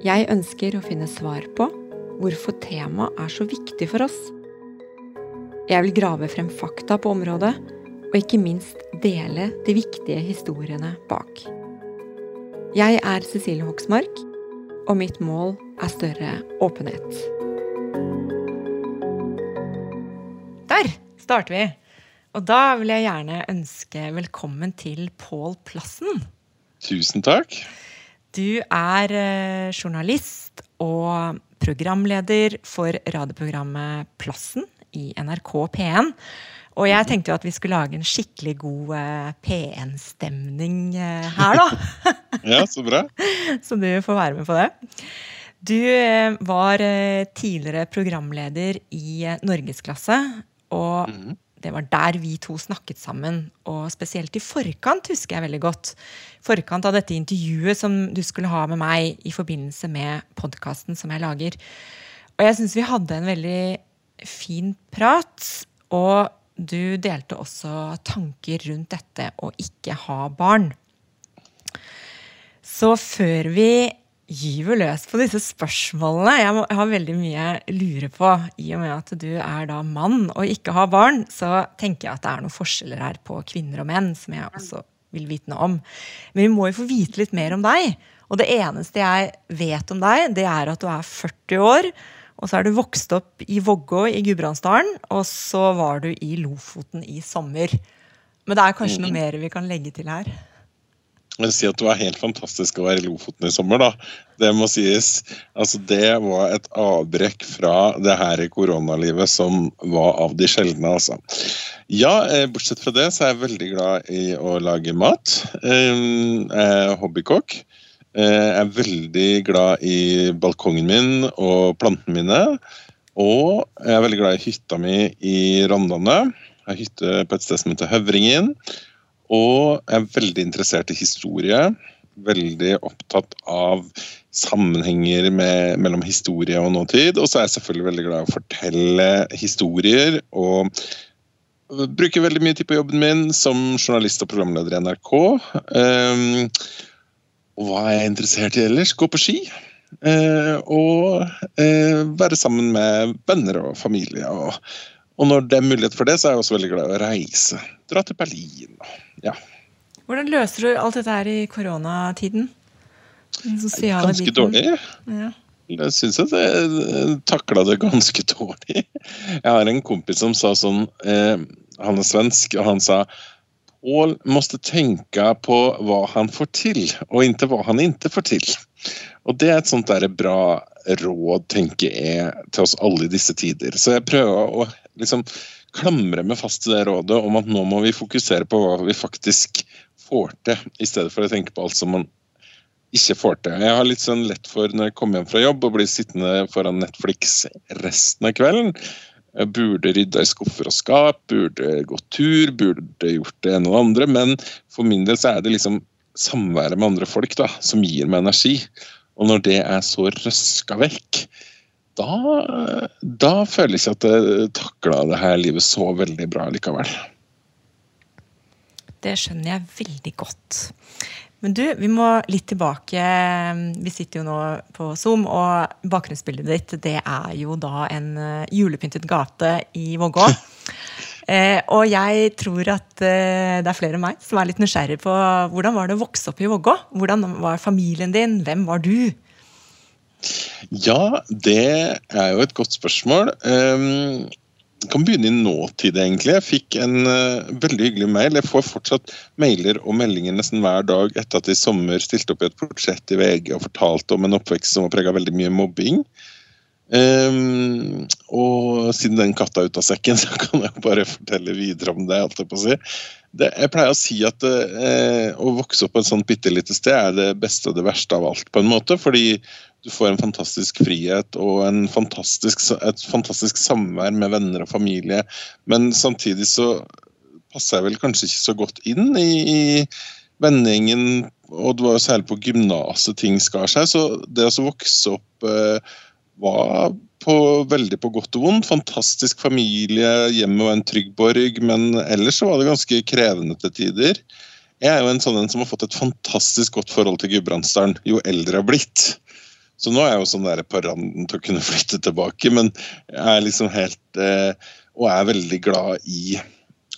Jeg ønsker å finne svar på hvorfor temaet er så viktig for oss. Jeg vil grave frem fakta på området, og ikke minst dele de viktige historiene bak. Jeg er Cecilie Hoksmark, og mitt mål er større åpenhet. Der starter vi! Og da vil jeg gjerne ønske velkommen til Pål Plassen. Tusen takk. Du er eh, journalist og programleder for radioprogrammet Plassen i NRK P1. Og jeg tenkte jo at vi skulle lage en skikkelig god eh, P1-stemning eh, her, da. ja, så bra. så du får være med på det. Du var tidligere programleder i Norgesklasse. Og mm det var der vi to snakket sammen. Og spesielt i forkant husker jeg veldig godt. Forkant av dette intervjuet som du skulle ha med meg i forbindelse med podkasten som jeg lager. Og jeg syns vi hadde en veldig fin prat. Og du delte også tanker rundt dette å ikke ha barn. Så før vi gyver løs på disse spørsmålene. Jeg, må, jeg, har veldig mye jeg lurer på. I og med at du er da mann og ikke har barn, så tenker jeg at det er noen forskjeller her på kvinner og menn, som jeg også vil vite noe om. Men vi må jo få vite litt mer om deg. Og det eneste jeg vet om deg, det er at du er 40 år. Og så er du vokst opp i Vågå i Gudbrandsdalen, og så var du i Lofoten i sommer. Men det er kanskje noe mm. mer vi kan legge til her? Vil si at det var helt fantastisk å være i Lofoten i sommer, da. Det må sies. Altså, det var et avbrekk fra det her koronalivet som var av de sjeldne, altså. Ja, eh, bortsett fra det så er jeg veldig glad i å lage mat. Eh, jeg er hobbykokk. Eh, jeg er veldig glad i balkongen min og plantene mine. Og jeg er veldig glad i hytta mi i Rondane. Jeg har hytte på et sted som heter Høvringen. Og jeg er veldig interessert i historie. Veldig opptatt av sammenhenger med, mellom historie og nåtid. Og så er jeg selvfølgelig veldig glad i å fortelle historier. Og bruker veldig mye tid på jobben min som journalist og programleder i NRK. Um, og hva er jeg interessert i ellers? Gå på ski. Uh, og uh, være sammen med venner og familie. Og, og når det er mulighet for det, så er jeg også veldig glad i å reise. Dra til Berlin. Ja. Hvordan løser du alt dette her i koronatiden? ganske biten. dårlig. Ja. Jeg syns at jeg takla det ganske dårlig. Jeg har en kompis som sa sånn eh, Han er svensk, og han sa Pål måtte tenke på hva han får til, og ikke hva han ikke får til. Og det er et sånt der bra råd, tenker jeg, til oss alle i disse tider. Så jeg prøver å liksom klamre meg fast til det rådet om at nå må vi fokusere på hva vi faktisk får til, i stedet for å tenke på alt som man ikke får til. Jeg har litt sånn lett for når jeg kommer hjem fra jobb og blir sittende foran Netflix resten av kvelden. Jeg burde rydda i skuffer og skap, burde gått tur, burde gjort det ene og det andre. Men for min del så er det liksom samværet med andre folk da, som gir meg energi. Og når det er så røska vekk, da, da føler jeg at jeg takla det her livet så veldig bra likevel. Det skjønner jeg veldig godt. Men du, vi må litt tilbake. Vi sitter jo nå på Zoom, og bakgrunnsbildet ditt det er jo da en eh, julepyntet gate i Vågå. eh, og jeg tror at eh, det er flere enn meg som er litt nysgjerrig på hvordan var det å vokse opp i Vågå? Hvordan var familien din? Hvem var du? Ja, det er jo et godt spørsmål. Um, kan begynne i nåtid, egentlig. Jeg fikk en uh, veldig hyggelig mail. Jeg får fortsatt mailer og meldinger nesten hver dag etter at jeg i sommer stilte opp i et portrett i VG og fortalte om en oppvekst som var prega veldig mye mobbing. Um, og siden den katta er ut av sekken, så kan jeg bare fortelle videre om det. alt jeg på å si. Det, jeg pleier å si at uh, å vokse opp på et sånt bitte lite sted er det beste og det verste av alt, på en måte. Fordi du får en fantastisk frihet og fantastisk, et fantastisk samvær med venner og familie. Men samtidig så passer jeg vel kanskje ikke så godt inn i, i vennegjengen. Og det var jo særlig på gymnaset ting skar seg. Så det å vokse opp eh, var på, veldig på godt og vondt. Fantastisk familie, hjemmet var en trygg borg. Men ellers så var det ganske krevende til tider. Jeg er jo en sånn en som har fått et fantastisk godt forhold til Gudbrandsdalen jo eldre jeg har blitt. Så nå er jeg jo sånn der på randen til å kunne flytte tilbake, men jeg er liksom helt eh, Og er veldig glad i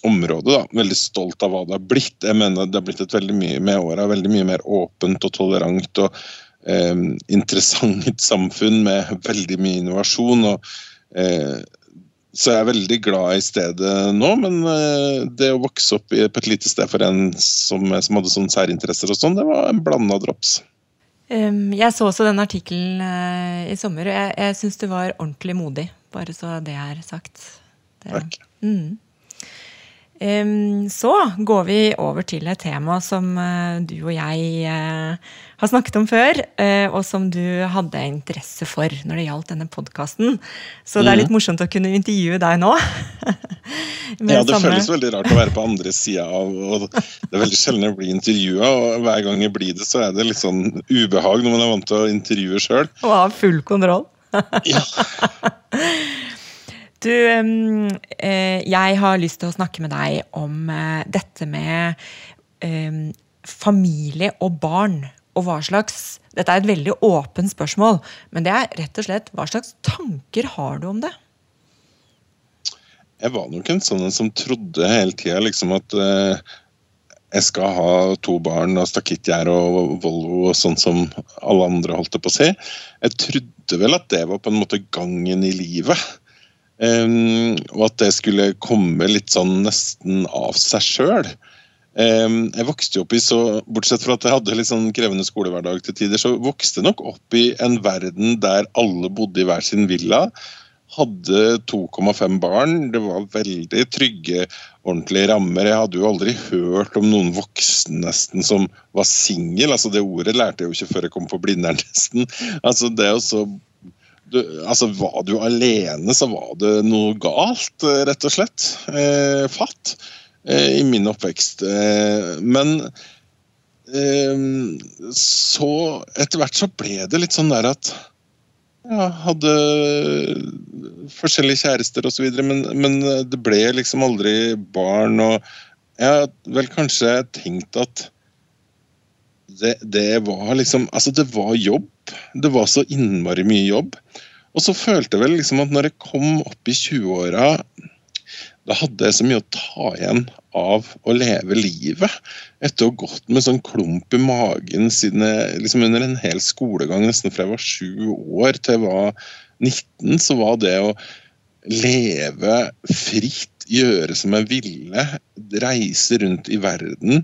området. da, Veldig stolt av hva det har blitt. Jeg mener Det har blitt et veldig mye med åra veldig mye mer åpent og tolerant og eh, interessant samfunn med veldig mye innovasjon. og eh, så jeg er veldig glad i stedet nå, men eh, det å vokse opp på et lite sted for en som, som hadde sånne særinteresser og sånn, det var en blanda drops. Jeg så også den artikkelen eh, i sommer, og jeg, jeg syns du var ordentlig modig. Bare så det er sagt. Det, Takk. Mm. Så går vi over til et tema som eh, du og jeg eh, har snakket om før, eh, og som du hadde interesse for når det gjaldt denne podkasten. Så det er litt mhm. morsomt å kunne intervjue deg nå. ja, det samme... føles veldig rart å være på andre sida av og Det er veldig sjelden jeg blir intervjua, og hver gang jeg blir det, så er det litt sånn ubehag når man er vant til å intervjue sjøl. Og ha full kontroll. ja. Du, eh, jeg har lyst til å snakke med deg om eh, dette med familie og barn og hva slags Dette er et veldig åpent spørsmål, men det er rett og slett hva slags tanker har du om det? Jeg var nok en sånn som trodde hele tida liksom at uh, jeg skal ha to barn og stakittgjerde og Volvo og sånn som alle andre holdt det på å si. Jeg trodde vel at det var på en måte gangen i livet. Um, og at det skulle komme litt sånn nesten av seg sjøl. Jeg vokste jo opp i så, Bortsett fra at jeg hadde litt sånn krevende skolehverdag til tider, så vokste jeg nok opp i en verden der alle bodde i hver sin villa. Hadde 2,5 barn. Det var veldig trygge, ordentlige rammer. Jeg hadde jo aldri hørt om noen voksen nesten som var singel. Altså, det ordet lærte jeg jo ikke før jeg kom på Blindern, nesten. Altså, det å så du, altså, Var du alene, så var det noe galt, rett og slett. Eh, fatt. Eh, i min oppvekst. Eh, men eh, så etter hvert så ble det litt sånn der at jeg hadde forskjellige kjærester osv., men, men det ble liksom aldri barn. Og jeg har vel kanskje tenkt at det, det, var liksom Altså, det var jobb. Det var så innmari mye jobb. Og så følte jeg vel liksom at når jeg kom opp i 20-åra da hadde jeg så mye å ta igjen av å leve livet. Etter å ha gått med sånn klump i magen siden jeg, liksom under en hel skolegang, nesten fra jeg var sju år til jeg var 19, så var det å leve fritt, gjøre som jeg ville, reise rundt i verden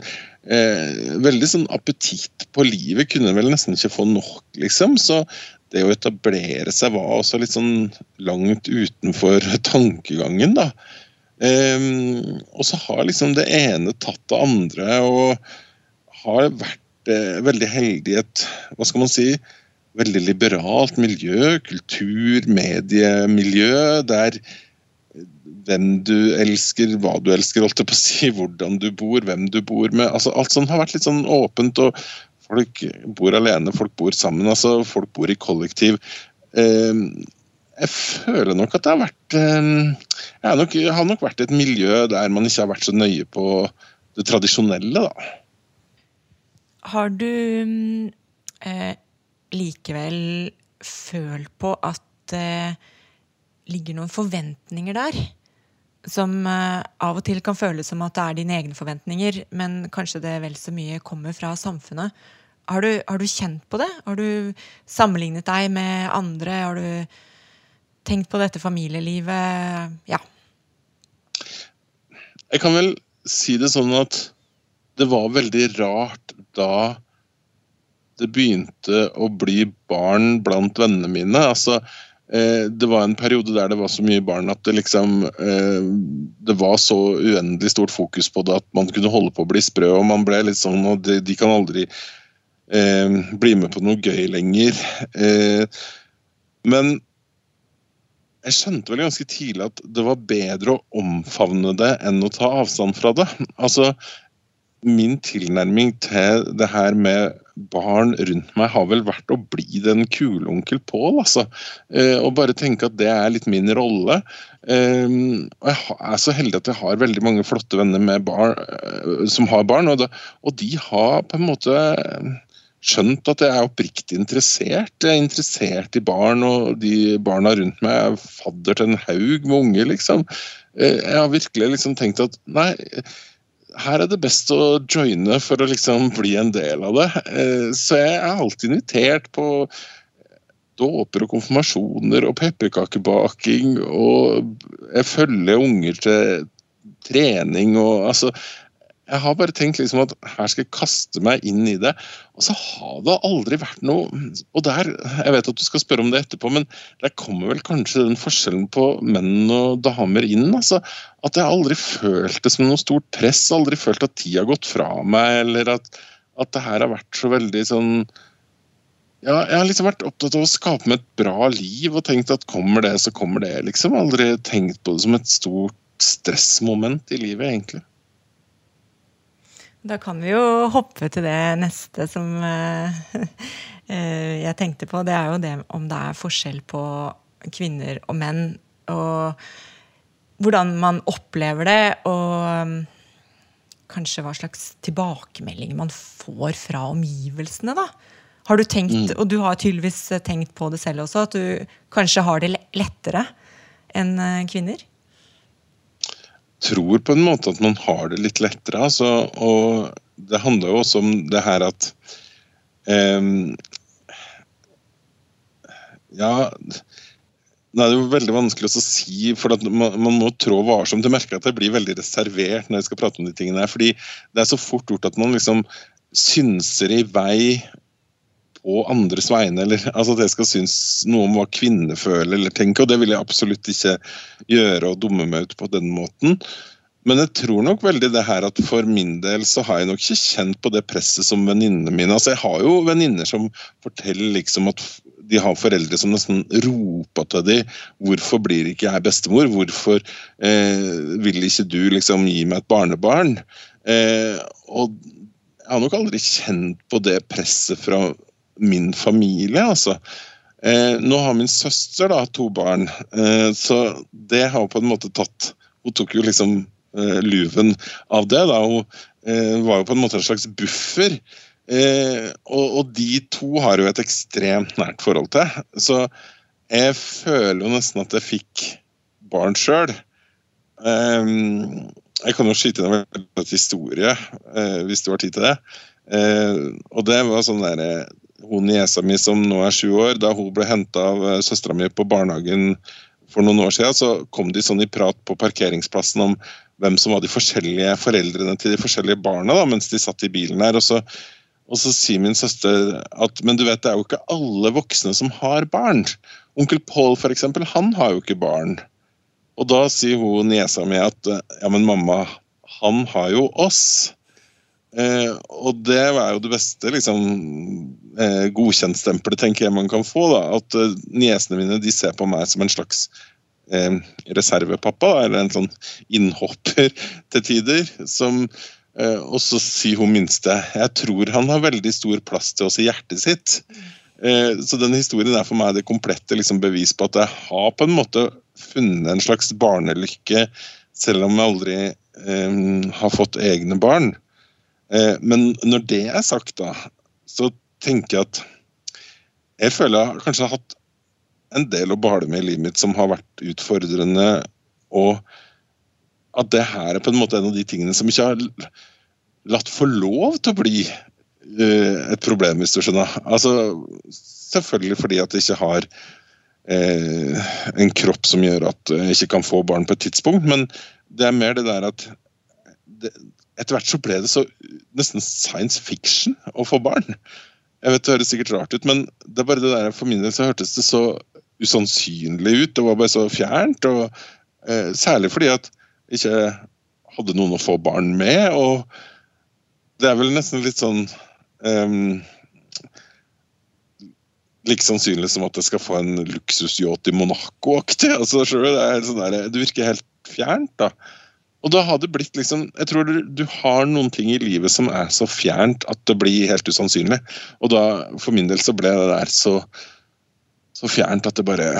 eh, Veldig sånn appetitt på livet kunne vel nesten ikke få nok, liksom. Så det å etablere seg var også litt sånn langt utenfor tankegangen, da. Um, og så har liksom det ene tatt det andre, og har vært eh, veldig heldig i et hva skal man si, veldig liberalt miljø, kultur, mediemiljø, der hvem du elsker, hva du elsker, holdt jeg på å si, hvordan du bor, hvem du bor med. altså Alt sånt har vært litt sånn åpent. og Folk bor alene, folk bor sammen. altså Folk bor i kollektiv. Um, jeg føler nok at det har vært eh, Jeg nok, jeg har nok vært et miljø der man ikke har vært så nøye på det tradisjonelle, da. Har du eh, likevel følt på at eh, ligger noen forventninger der? Som eh, av og til kan føles som at det er dine egne forventninger, men kanskje det vel så mye kommer fra samfunnet. har du, har du, kjent på det? Har du sammenlignet deg med andre? Har du tenkt på dette familielivet? Ja. Jeg kan vel si det sånn at det var veldig rart da det begynte å bli barn blant vennene mine. Altså, det var en periode der det var så mye barn at det liksom eh, Det var så uendelig stort fokus på det at man kunne holde på å bli sprø, og man ble litt sånn Og de, de kan aldri eh, bli med på noe gøy lenger. Eh, men jeg skjønte vel ganske tidlig at det var bedre å omfavne det enn å ta avstand fra det. Altså, min tilnærming til det her med barn rundt meg har vel vært å bli den kule onkel Pål, altså. Eh, og bare tenke at det er litt min rolle. Eh, og jeg er så heldig at jeg har veldig mange flotte venner barn, eh, som har barn, og, de har på en måte skjønt at jeg er oppriktig interessert. Jeg er interessert i barn, og de barna rundt meg er fadder til en haug med unger, liksom. Jeg har virkelig liksom tenkt at nei, her er det best å joine for å liksom bli en del av det. Eh, så jeg er alltid invitert på dåper og konfirmasjoner og pepperkakebaking, og jeg følger unger til trening og altså jeg har bare tenkt liksom at her skal jeg kaste meg inn i det. Og så har det aldri vært noe Og der, jeg vet at du skal spørre om det etterpå, men der kommer vel kanskje den forskjellen på menn og damer inn. altså At jeg aldri følt det som noe stort press, aldri følt at tida har gått fra meg, eller at, at det her har vært så veldig sånn ja, jeg har liksom vært opptatt av å skape meg et bra liv og tenkt at kommer det, så kommer det. liksom. Aldri tenkt på det som et stort stressmoment i livet, egentlig. Da kan vi jo hoppe til det neste som uh, jeg tenkte på. Det er jo det om det er forskjell på kvinner og menn. Og hvordan man opplever det, og um, kanskje hva slags tilbakemelding man får fra omgivelsene. da. Har du tenkt, mm. og du har tydeligvis tenkt på det selv også, at du kanskje har det lettere enn kvinner? Tror på en måte at man har det litt lettere. Altså, og det handler jo også om det her at um, Ja det er jo veldig vanskelig å si, for man, man, må trå varsomt. Jeg merker at jeg blir veldig reservert når jeg skal prate om de tingene her. fordi det er så fort gjort at man liksom synser i vei på andres vegne. eller altså At jeg skal synes noe om hva kvinner føler eller tenker. og Det vil jeg absolutt ikke gjøre og dumme meg ut på den måten. Men jeg tror nok veldig det her at for min del så har jeg nok ikke kjent på det presset som venninnene mine. Altså Jeg har jo venninner som forteller liksom at de har foreldre som nesten roper til dem 'Hvorfor blir ikke jeg bestemor? Hvorfor eh, vil ikke du liksom gi meg et barnebarn?' Eh, og jeg har nok aldri kjent på det presset fra min familie, altså. Eh, nå har min søster da to barn, eh, så det har på en måte tatt Hun tok jo liksom eh, luven av det. da, Hun eh, var jo på en måte en slags buffer. Eh, og, og, de to har jo et ekstremt nært forhold til. Så jeg føler jo nesten at jeg fikk barn sjøl. Eh, jeg kan jo skyte inn en historie, hvis det var tid til det. og det var sånn der, hun niesa mi som nå er sju år, da hun ble henta av uh, søstera mi på barnehagen for noen år siden, så kom de sånn i prat på parkeringsplassen om hvem som var de forskjellige foreldrene til de forskjellige barna da, mens de satt i bilen her. Og så, og så sier min søster at men du vet, det er jo ikke alle voksne som har barn. Onkel Pål f.eks., han har jo ikke barn. Og da sier hun niesa mi at ja, men mamma, han har jo oss. Eh, og det var jo det beste liksom, eh, godkjentstempelet tenker jeg man kan få. da, At eh, niesene mine de ser på meg som en slags eh, reservepappa, eller en sånn innhopper til tider. som eh, Og så sier hun minste jeg tror han har veldig stor plass til oss i hjertet sitt. Eh, så den historien er for meg det komplette liksom, bevis på at jeg har på en måte funnet en slags barnelykke, selv om jeg aldri har fått egne barn. Eh, men når det er sagt, da, så tenker jeg at jeg føler jeg kanskje har hatt en del å bale med i livet mitt som har vært utfordrende, og at det her er på en måte en av de tingene som ikke har latt få lov til å bli uh, et problem, hvis du skjønner. Altså, selvfølgelig fordi at jeg ikke har uh, en kropp som gjør at jeg ikke kan få barn på et tidspunkt, men det er mer det der at det, etter hvert så ble det så nesten science fiction å få barn. Jeg vet Det høres sikkert rart ut, men det er bare det der, for min del så hørtes det så usannsynlig ut. Det var bare så fjernt. og eh, Særlig fordi at jeg ikke hadde noen å få barn med. og Det er vel nesten litt sånn um, Like sannsynlig som at jeg skal få en luksusyacht i Monaco-aktig. Altså, det, sånn det virker helt fjernt. da. Og da har det blitt liksom Jeg tror du, du, har noen ting i livet som er så fjernt at det blir helt usannsynlig. Og da, for min del, så ble det der så, så fjernt at det bare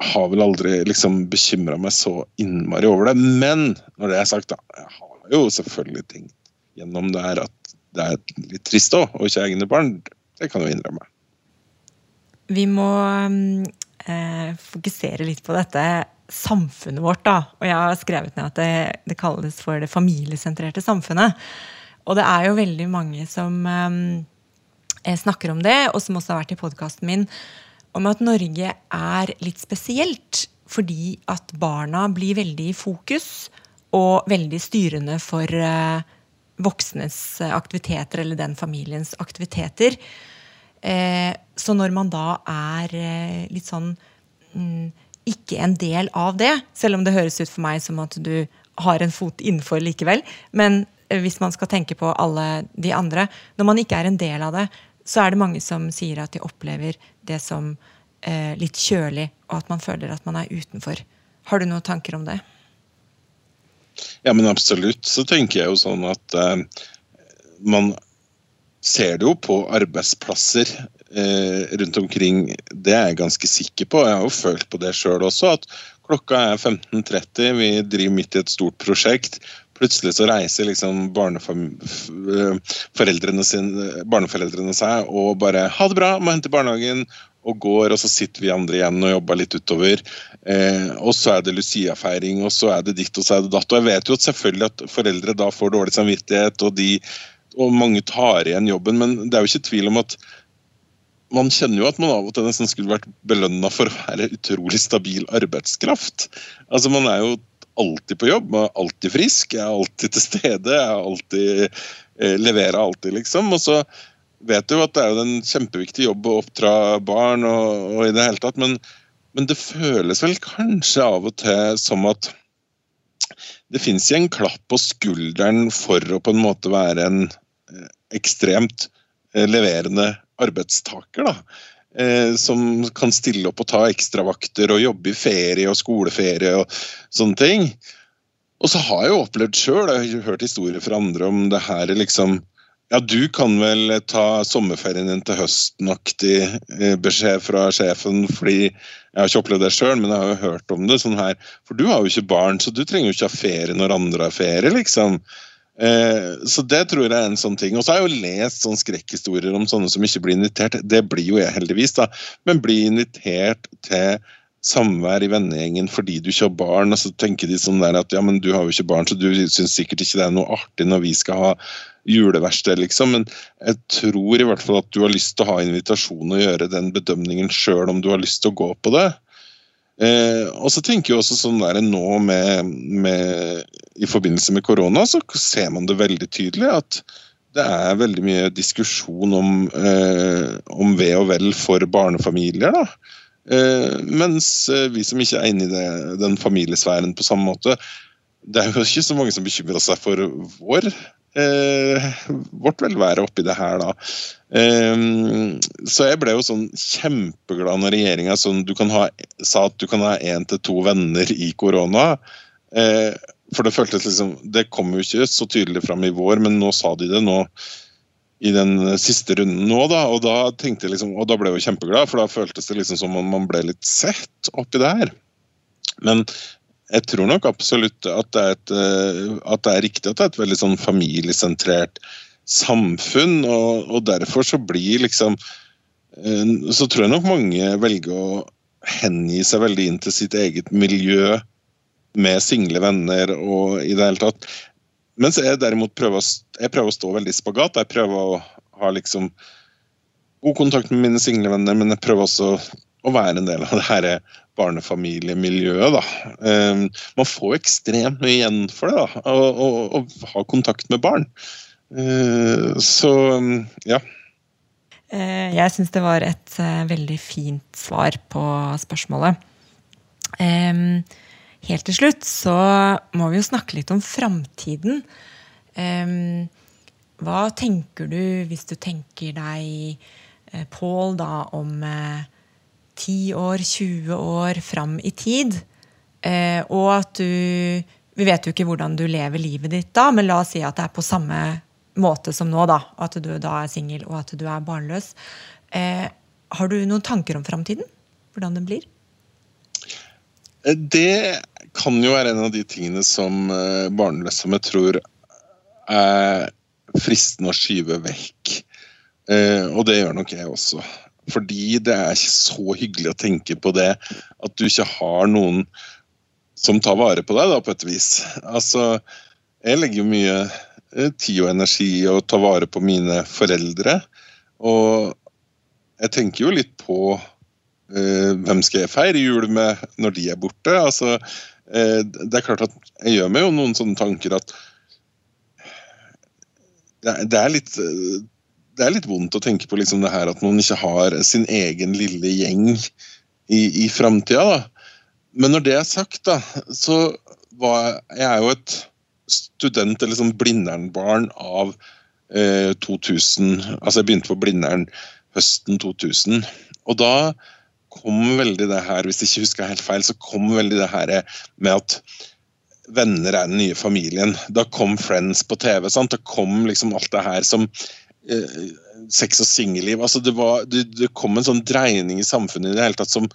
har vel aldri liksom bekymra meg så innmari over det. Men når det er sagt, da Jeg har jo selvfølgelig tenkt gjennom det her at det er litt trist òg, og ikke egne barn. Det kan jeg innrømme. Vi må øh, fokusere litt på dette samfunnet vårt, da. Og jeg har skrevet ned at det, det kalles for det familiesentrerte samfunnet. Og det er jo veldig mange som um, snakker om det, og som også har vært i podkasten min, om at Norge er litt spesielt. Fordi at barna blir veldig i fokus og veldig styrende for uh, voksnes aktiviteter eller den familiens aktiviteter. Eh, så når man da er eh, litt sånn mm, ikke en del av det, selv om det høres ut for meg som at du har en fot innenfor likevel. Men eh, hvis man skal tenke på alle de andre Når man ikke er en del av det, så er det mange som sier at de opplever det som eh, litt kjølig, og at man føler at man er utenfor. Har du noen tanker om det? Ja, men absolutt. Så tenker jeg jo sånn at eh, man ser det jo på arbeidsplasser rundt omkring. Det er jeg ganske sikker på. Jeg har jo følt på det sjøl også. at Klokka er 15.30, vi driver midt i et stort prosjekt. Plutselig så reiser liksom barneforeldrene, sin, barneforeldrene seg og bare 'ha det bra, må hente barnehagen' og går, og så sitter vi andre igjen og jobber litt utover. Eh, og så er det Lucia-feiring, og så er det ditt, og så er det datt. Og jeg vet jo at selvfølgelig at foreldre da får dårlig samvittighet, og, de, og mange tar igjen jobben, men det er jo ikke tvil om at man kjenner jo at man av og til nesten skulle vært belønna for å være utrolig stabil arbeidskraft. Altså Man er jo alltid på jobb, man er alltid frisk, jeg er alltid til stede, jeg er alltid, eh, leverer alltid, liksom. Og så vet du jo at det er jo en kjempeviktig jobb å oppdra barn og, og i det hele tatt, men, men, det føles vel kanskje av og til som at det fins en klapp på skulderen for å på en måte være en eh, ekstremt leverende arbeidstaker. da, eh, Som kan stille opp og ta ekstravakter og jobbe i ferie og skoleferie og sånne ting. Og så har jeg jo opplevd sjøl, jeg har hørt historier fra andre om det her liksom ja, du kan vel ta sommerferien din til høsten-aktig eh, beskjed fra sjefen, fordi jeg har ikke opplevd det sjøl, men jeg har jo hørt om det sånn her. For du har jo ikke barn, så du trenger jo ikke ha ferie når andre har ferie, liksom. Eh, så det tror jeg er en sånn ting. Og så har jeg jo lest sånne skrekkhistorier om sånne som ikke blir invitert. Det blir jo jeg heldigvis, da. Men blir invitert til samvær i vennegjengen fordi du ikke har barn, og så tenker de sånn der at ja, men du har jo ikke barn, så du syns sikkert ikke det er noe artig når vi skal ha juleverksted, liksom. Men jeg tror i hvert fall at du har lyst til å ha invitasjon og gjøre den bedømningen sjøl om du har lyst til å gå på det. Eh, og så tenker jeg også sånn der nå med, med, I forbindelse med korona så ser man det veldig tydelig at det er veldig mye diskusjon om, eh, om ve og vel for barnefamilier. da. Eh, mens eh, vi som ikke er inne i det, den familiesfæren på samme måte Det er jo ikke så mange som bekymrer seg for vår eh, vårt velvære oppi det her, da. Eh, så jeg ble jo sånn kjempeglad når regjeringa sånn, sa at du kan ha én til to venner i korona. Eh, for det føltes liksom Det kom jo ikke så tydelig fram i vår, men nå sa de det nå i den siste runden nå, da. Og da tenkte jeg liksom, og da ble jeg jo kjempeglad, for da føltes det liksom som om man ble litt sett oppi det her. Men jeg tror nok absolutt at det, et, eh, at det er, riktig at det er et veldig sånn familiesentrert samfunn. Og, og, derfor så blir liksom eh, Så tror jeg nok mange velger å hengi seg veldig inn til sitt eget miljø med single venner og i det hele tatt. Mens jeg derimot prøver, jeg prøver å stå veldig spagat. Jeg prøver å ha liksom god kontakt med mine singlevenner, men jeg prøver også være en del av det her barnefamiliemiljøet, da. Um, man får ekstremt mye igjen for det, da, å, ha kontakt med barn. Uh, så ja. Eh, jeg syns det var et uh, veldig fint svar på spørsmålet. Um, helt til slutt så må vi jo snakke litt om framtiden. Hva tenker du hvis du tenker deg uh, Pål da om uh, 10 år, 20 år fram i tid? Eh, og at du Vi vet jo ikke hvordan du lever livet ditt da, men la oss si at det er på samme måte som nå, da. At du da er singel og at du er barnløs. har du noen tanker om framtiden? Hvordan den blir? Det kan jo være en av de tingene som barnløse som jeg tror er fristende å skyve vekk. Eh, og det gjør nok jeg også. Fordi det er ikke så hyggelig å tenke på det at du ikke har noen som tar vare på deg, da, på et vis. Altså, jeg legger jo mye eh, tid og energi i å ta vare på mine foreldre. Og jeg tenker jo litt på eh, hvem skal jeg feire jul med når de er borte. Altså, eh, det er klart at jeg gjør meg jo noen sånne tanker at det, er litt det er litt vondt å tenke på liksom det her at man ikke har sin egen lille gjeng i, i framtida. Men når det er sagt, da, så var jeg er jo et student, eller sånn Blindern-barn av eh, 2000. Altså jeg begynte på Blindern høsten 2000. Og da kom veldig det her, hvis jeg ikke husker helt feil, så kom veldig det her med at venner er den nye familien. Da kom Friends på TV. sant? Da kom liksom alt det her som sex og singelliv. Altså det, det, det, kom en sånn dreining i samfunnet i det hele tatt som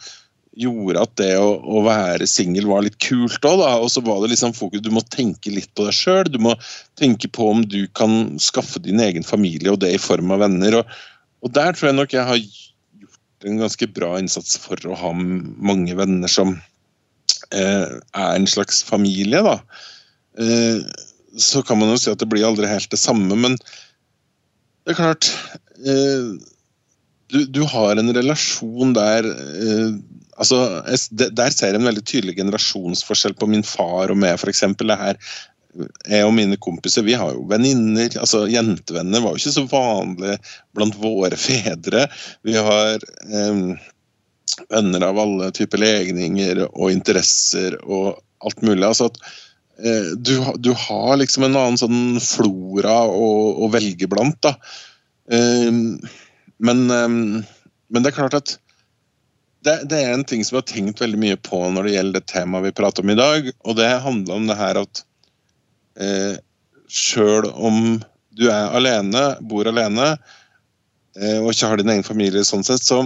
gjorde at det å, å være singel var litt kult òg. Og så var det liksom fokus Du må tenke litt på deg sjøl. Du må tenke på om du kan skaffe din egen familie, og det i form av venner. Og, og der tror jeg nok jeg har gjort en ganske bra innsats for å ha mange venner som Eh, er en slags familie, da. Eh, så kan man jo si at det blir aldri helt det samme, men det er klart eh, du, du har en relasjon der altså, Der ser jeg en veldig tydelig generasjonsforskjell på min far og meg, f.eks. Jeg og mine kompiser vi har jo venninner. altså Jentevenner var jo ikke så vanlig blant våre fedre. Vi har um, venner av alle typer legninger og interesser og alt mulig. altså at eh, du, du, har liksom en annen sånn flora å, å velge blant. da. Eh, men, eh, men, det er klart at det, det, er en ting som jeg har tenkt veldig mye på når det gjelder det temaet vi prater om i dag, og det handler om det her at eh, sjøl om du er alene, bor alene eh, og ikke har din egen familie, sånn sett, så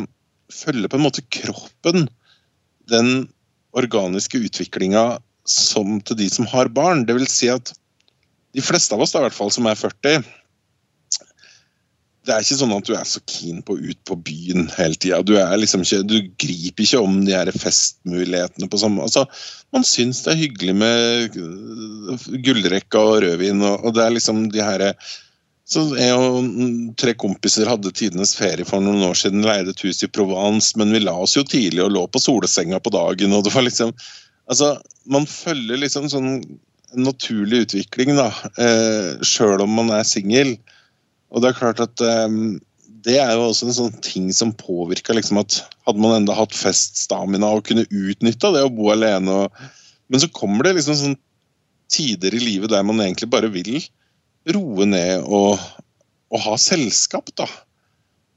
følger på en måte kroppen den organiske utviklinga som til de som har barn. Det vil si at de fleste av oss, da, i hvert fall som er 40 det er ikke sånn at du er så keen på ut på byen hele tida. Du, liksom du, griper ikke om de her festmulighetene på samme altså, Man syns det er hyggelig med gullrekka og rødvin, og, og det er liksom de her så jeg og tre kompiser hadde tidenes ferie for noen år siden, leide et hus i Provence, men vi la oss jo tidlig og lå på solsenga på dagen. og det var liksom, altså, Man følger liksom sånn naturlig utvikling, da, eh, sjøl om man er singel. Og det er klart at eh, det er jo også en sånn ting som påvirka liksom at hadde man enda hatt feststamina og kunne utnytta det å bo alene og, Men så kommer det liksom sånn tider i livet der man egentlig bare vil roe ned og, og, ha selskap, da.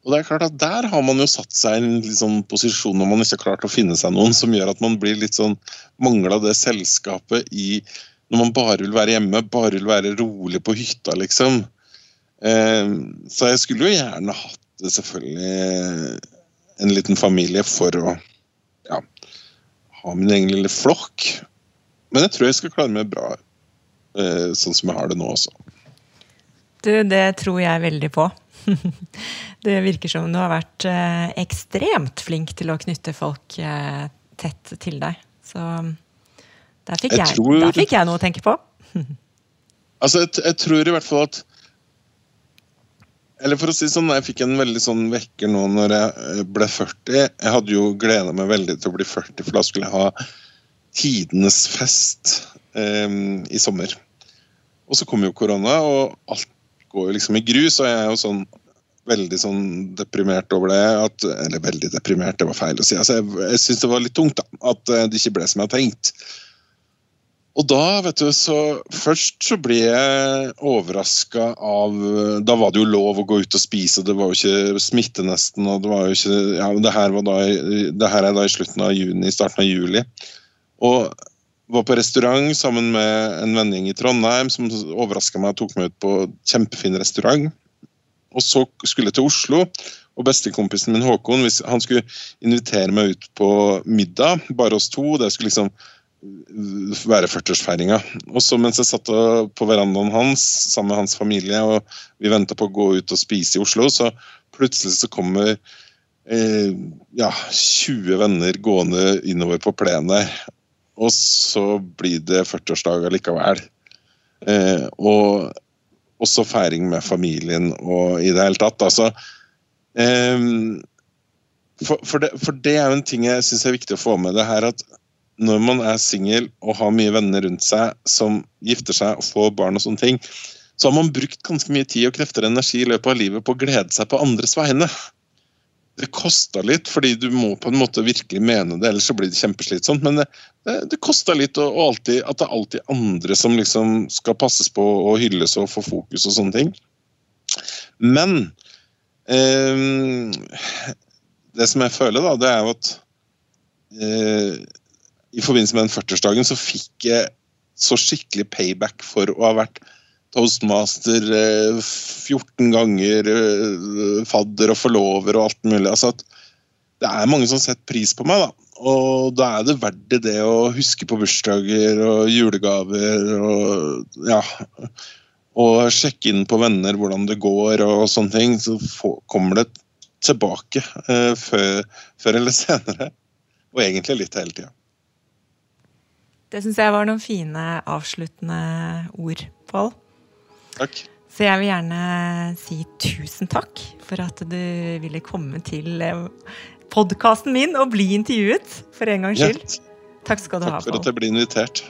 Og det er klart at Der har man jo satt seg i en sånn posisjon når man ikke har klart å finne seg noen, som gjør at man blir litt sånn mangla det selskapet i Når man bare vil være hjemme, bare vil være rolig på hytta, liksom. Eh, så jeg skulle jo gjerne hatt selvfølgelig en liten familie for å ja, ha min egen lille flokk. Men jeg tror jeg skal klare meg bra eh, sånn som jeg har det nå også. Du, det tror jeg veldig på. Det virker som du har vært eh, ekstremt flink til å knytte folk eh, tett til deg. Så der fikk jeg, jeg, tror, der fikk jeg noe å tenke på. altså, jeg, jeg, tror i hvert fall at eller for å si sånn, jeg fikk en veldig sånn vekker nå når jeg ble 40. Jeg hadde jo gleda meg veldig til å bli 40, for da skulle jeg ha tidenes fest eh, i sommer. Og så kom jo korona, og alt går liksom i grus, og jeg er jo sånn veldig sånn deprimert over det. At, eller veldig deprimert, det var feil å si. Altså, jeg jeg syns det var litt tungt da, at eh, det ikke ble som jeg hadde tenkt. Og da, vet du, så Først så ble jeg overraska av Da var det jo lov å gå ut og spise, og det var jo ikke smitte nesten. og Det var jo ikke, ja, det her, var da, det her er da i slutten av juni, starten av juli. Og var på restaurant sammen med en vennegjeng i Trondheim som overraska meg og tok meg ut på kjempefin restaurant. Og så skulle jeg til Oslo, og bestekompisen min Håkon hvis han skulle invitere meg ut på middag, bare oss to. Det skulle liksom være 40-årsfeiringa. Og så mens jeg satt på verandaen hans sammen med hans familie, og vi venta på å gå ut og spise i Oslo, så plutselig så kommer eh, ja, 20 venner gående innover på plenen og så blir det 40-årsdag allikevel. Eh, og også feiring med familien og i det hele tatt. Altså, eh, for, for, det, for, det, er jo en ting jeg syns er viktig å få med. det her at Når man er singel og har mye venner rundt seg som gifter seg og får barn, og sånne ting, så har man brukt ganske mye tid og krefter og energi i løpet av livet på å glede seg på andres vegne det kosta litt, fordi du må på en måte virkelig mene det, ellers så blir det kjempeslitsomt. Men det, det, det kosta litt, og, og alltid, at det er alltid andre som liksom skal passes på og hylles og få fokus og sånne ting. Men eh, det som jeg føler, da, det er jo at eh, i forbindelse med den 40-årsdagen så fikk jeg så skikkelig payback for å ha vært toastmaster 14 eh, ganger, eh, fadder og forlover og alt mulig. Altså det er mange som setter pris på meg, da. Og da er det verdt det å huske på bursdager og julegaver og ja. Og sjekke inn på venner hvordan det går og sånne ting. Så kommer det tilbake eh, før, før, eller senere. Og egentlig litt hele tida. Det syns jeg var noen fine avsluttende ord, Pål. Takk. Så jeg vil gjerne si tusen takk for at du ville komme til eh, podkasten min og bli intervjuet for en gangs skyld. Takk skal du takk ha. Takk for at jeg ble invitert.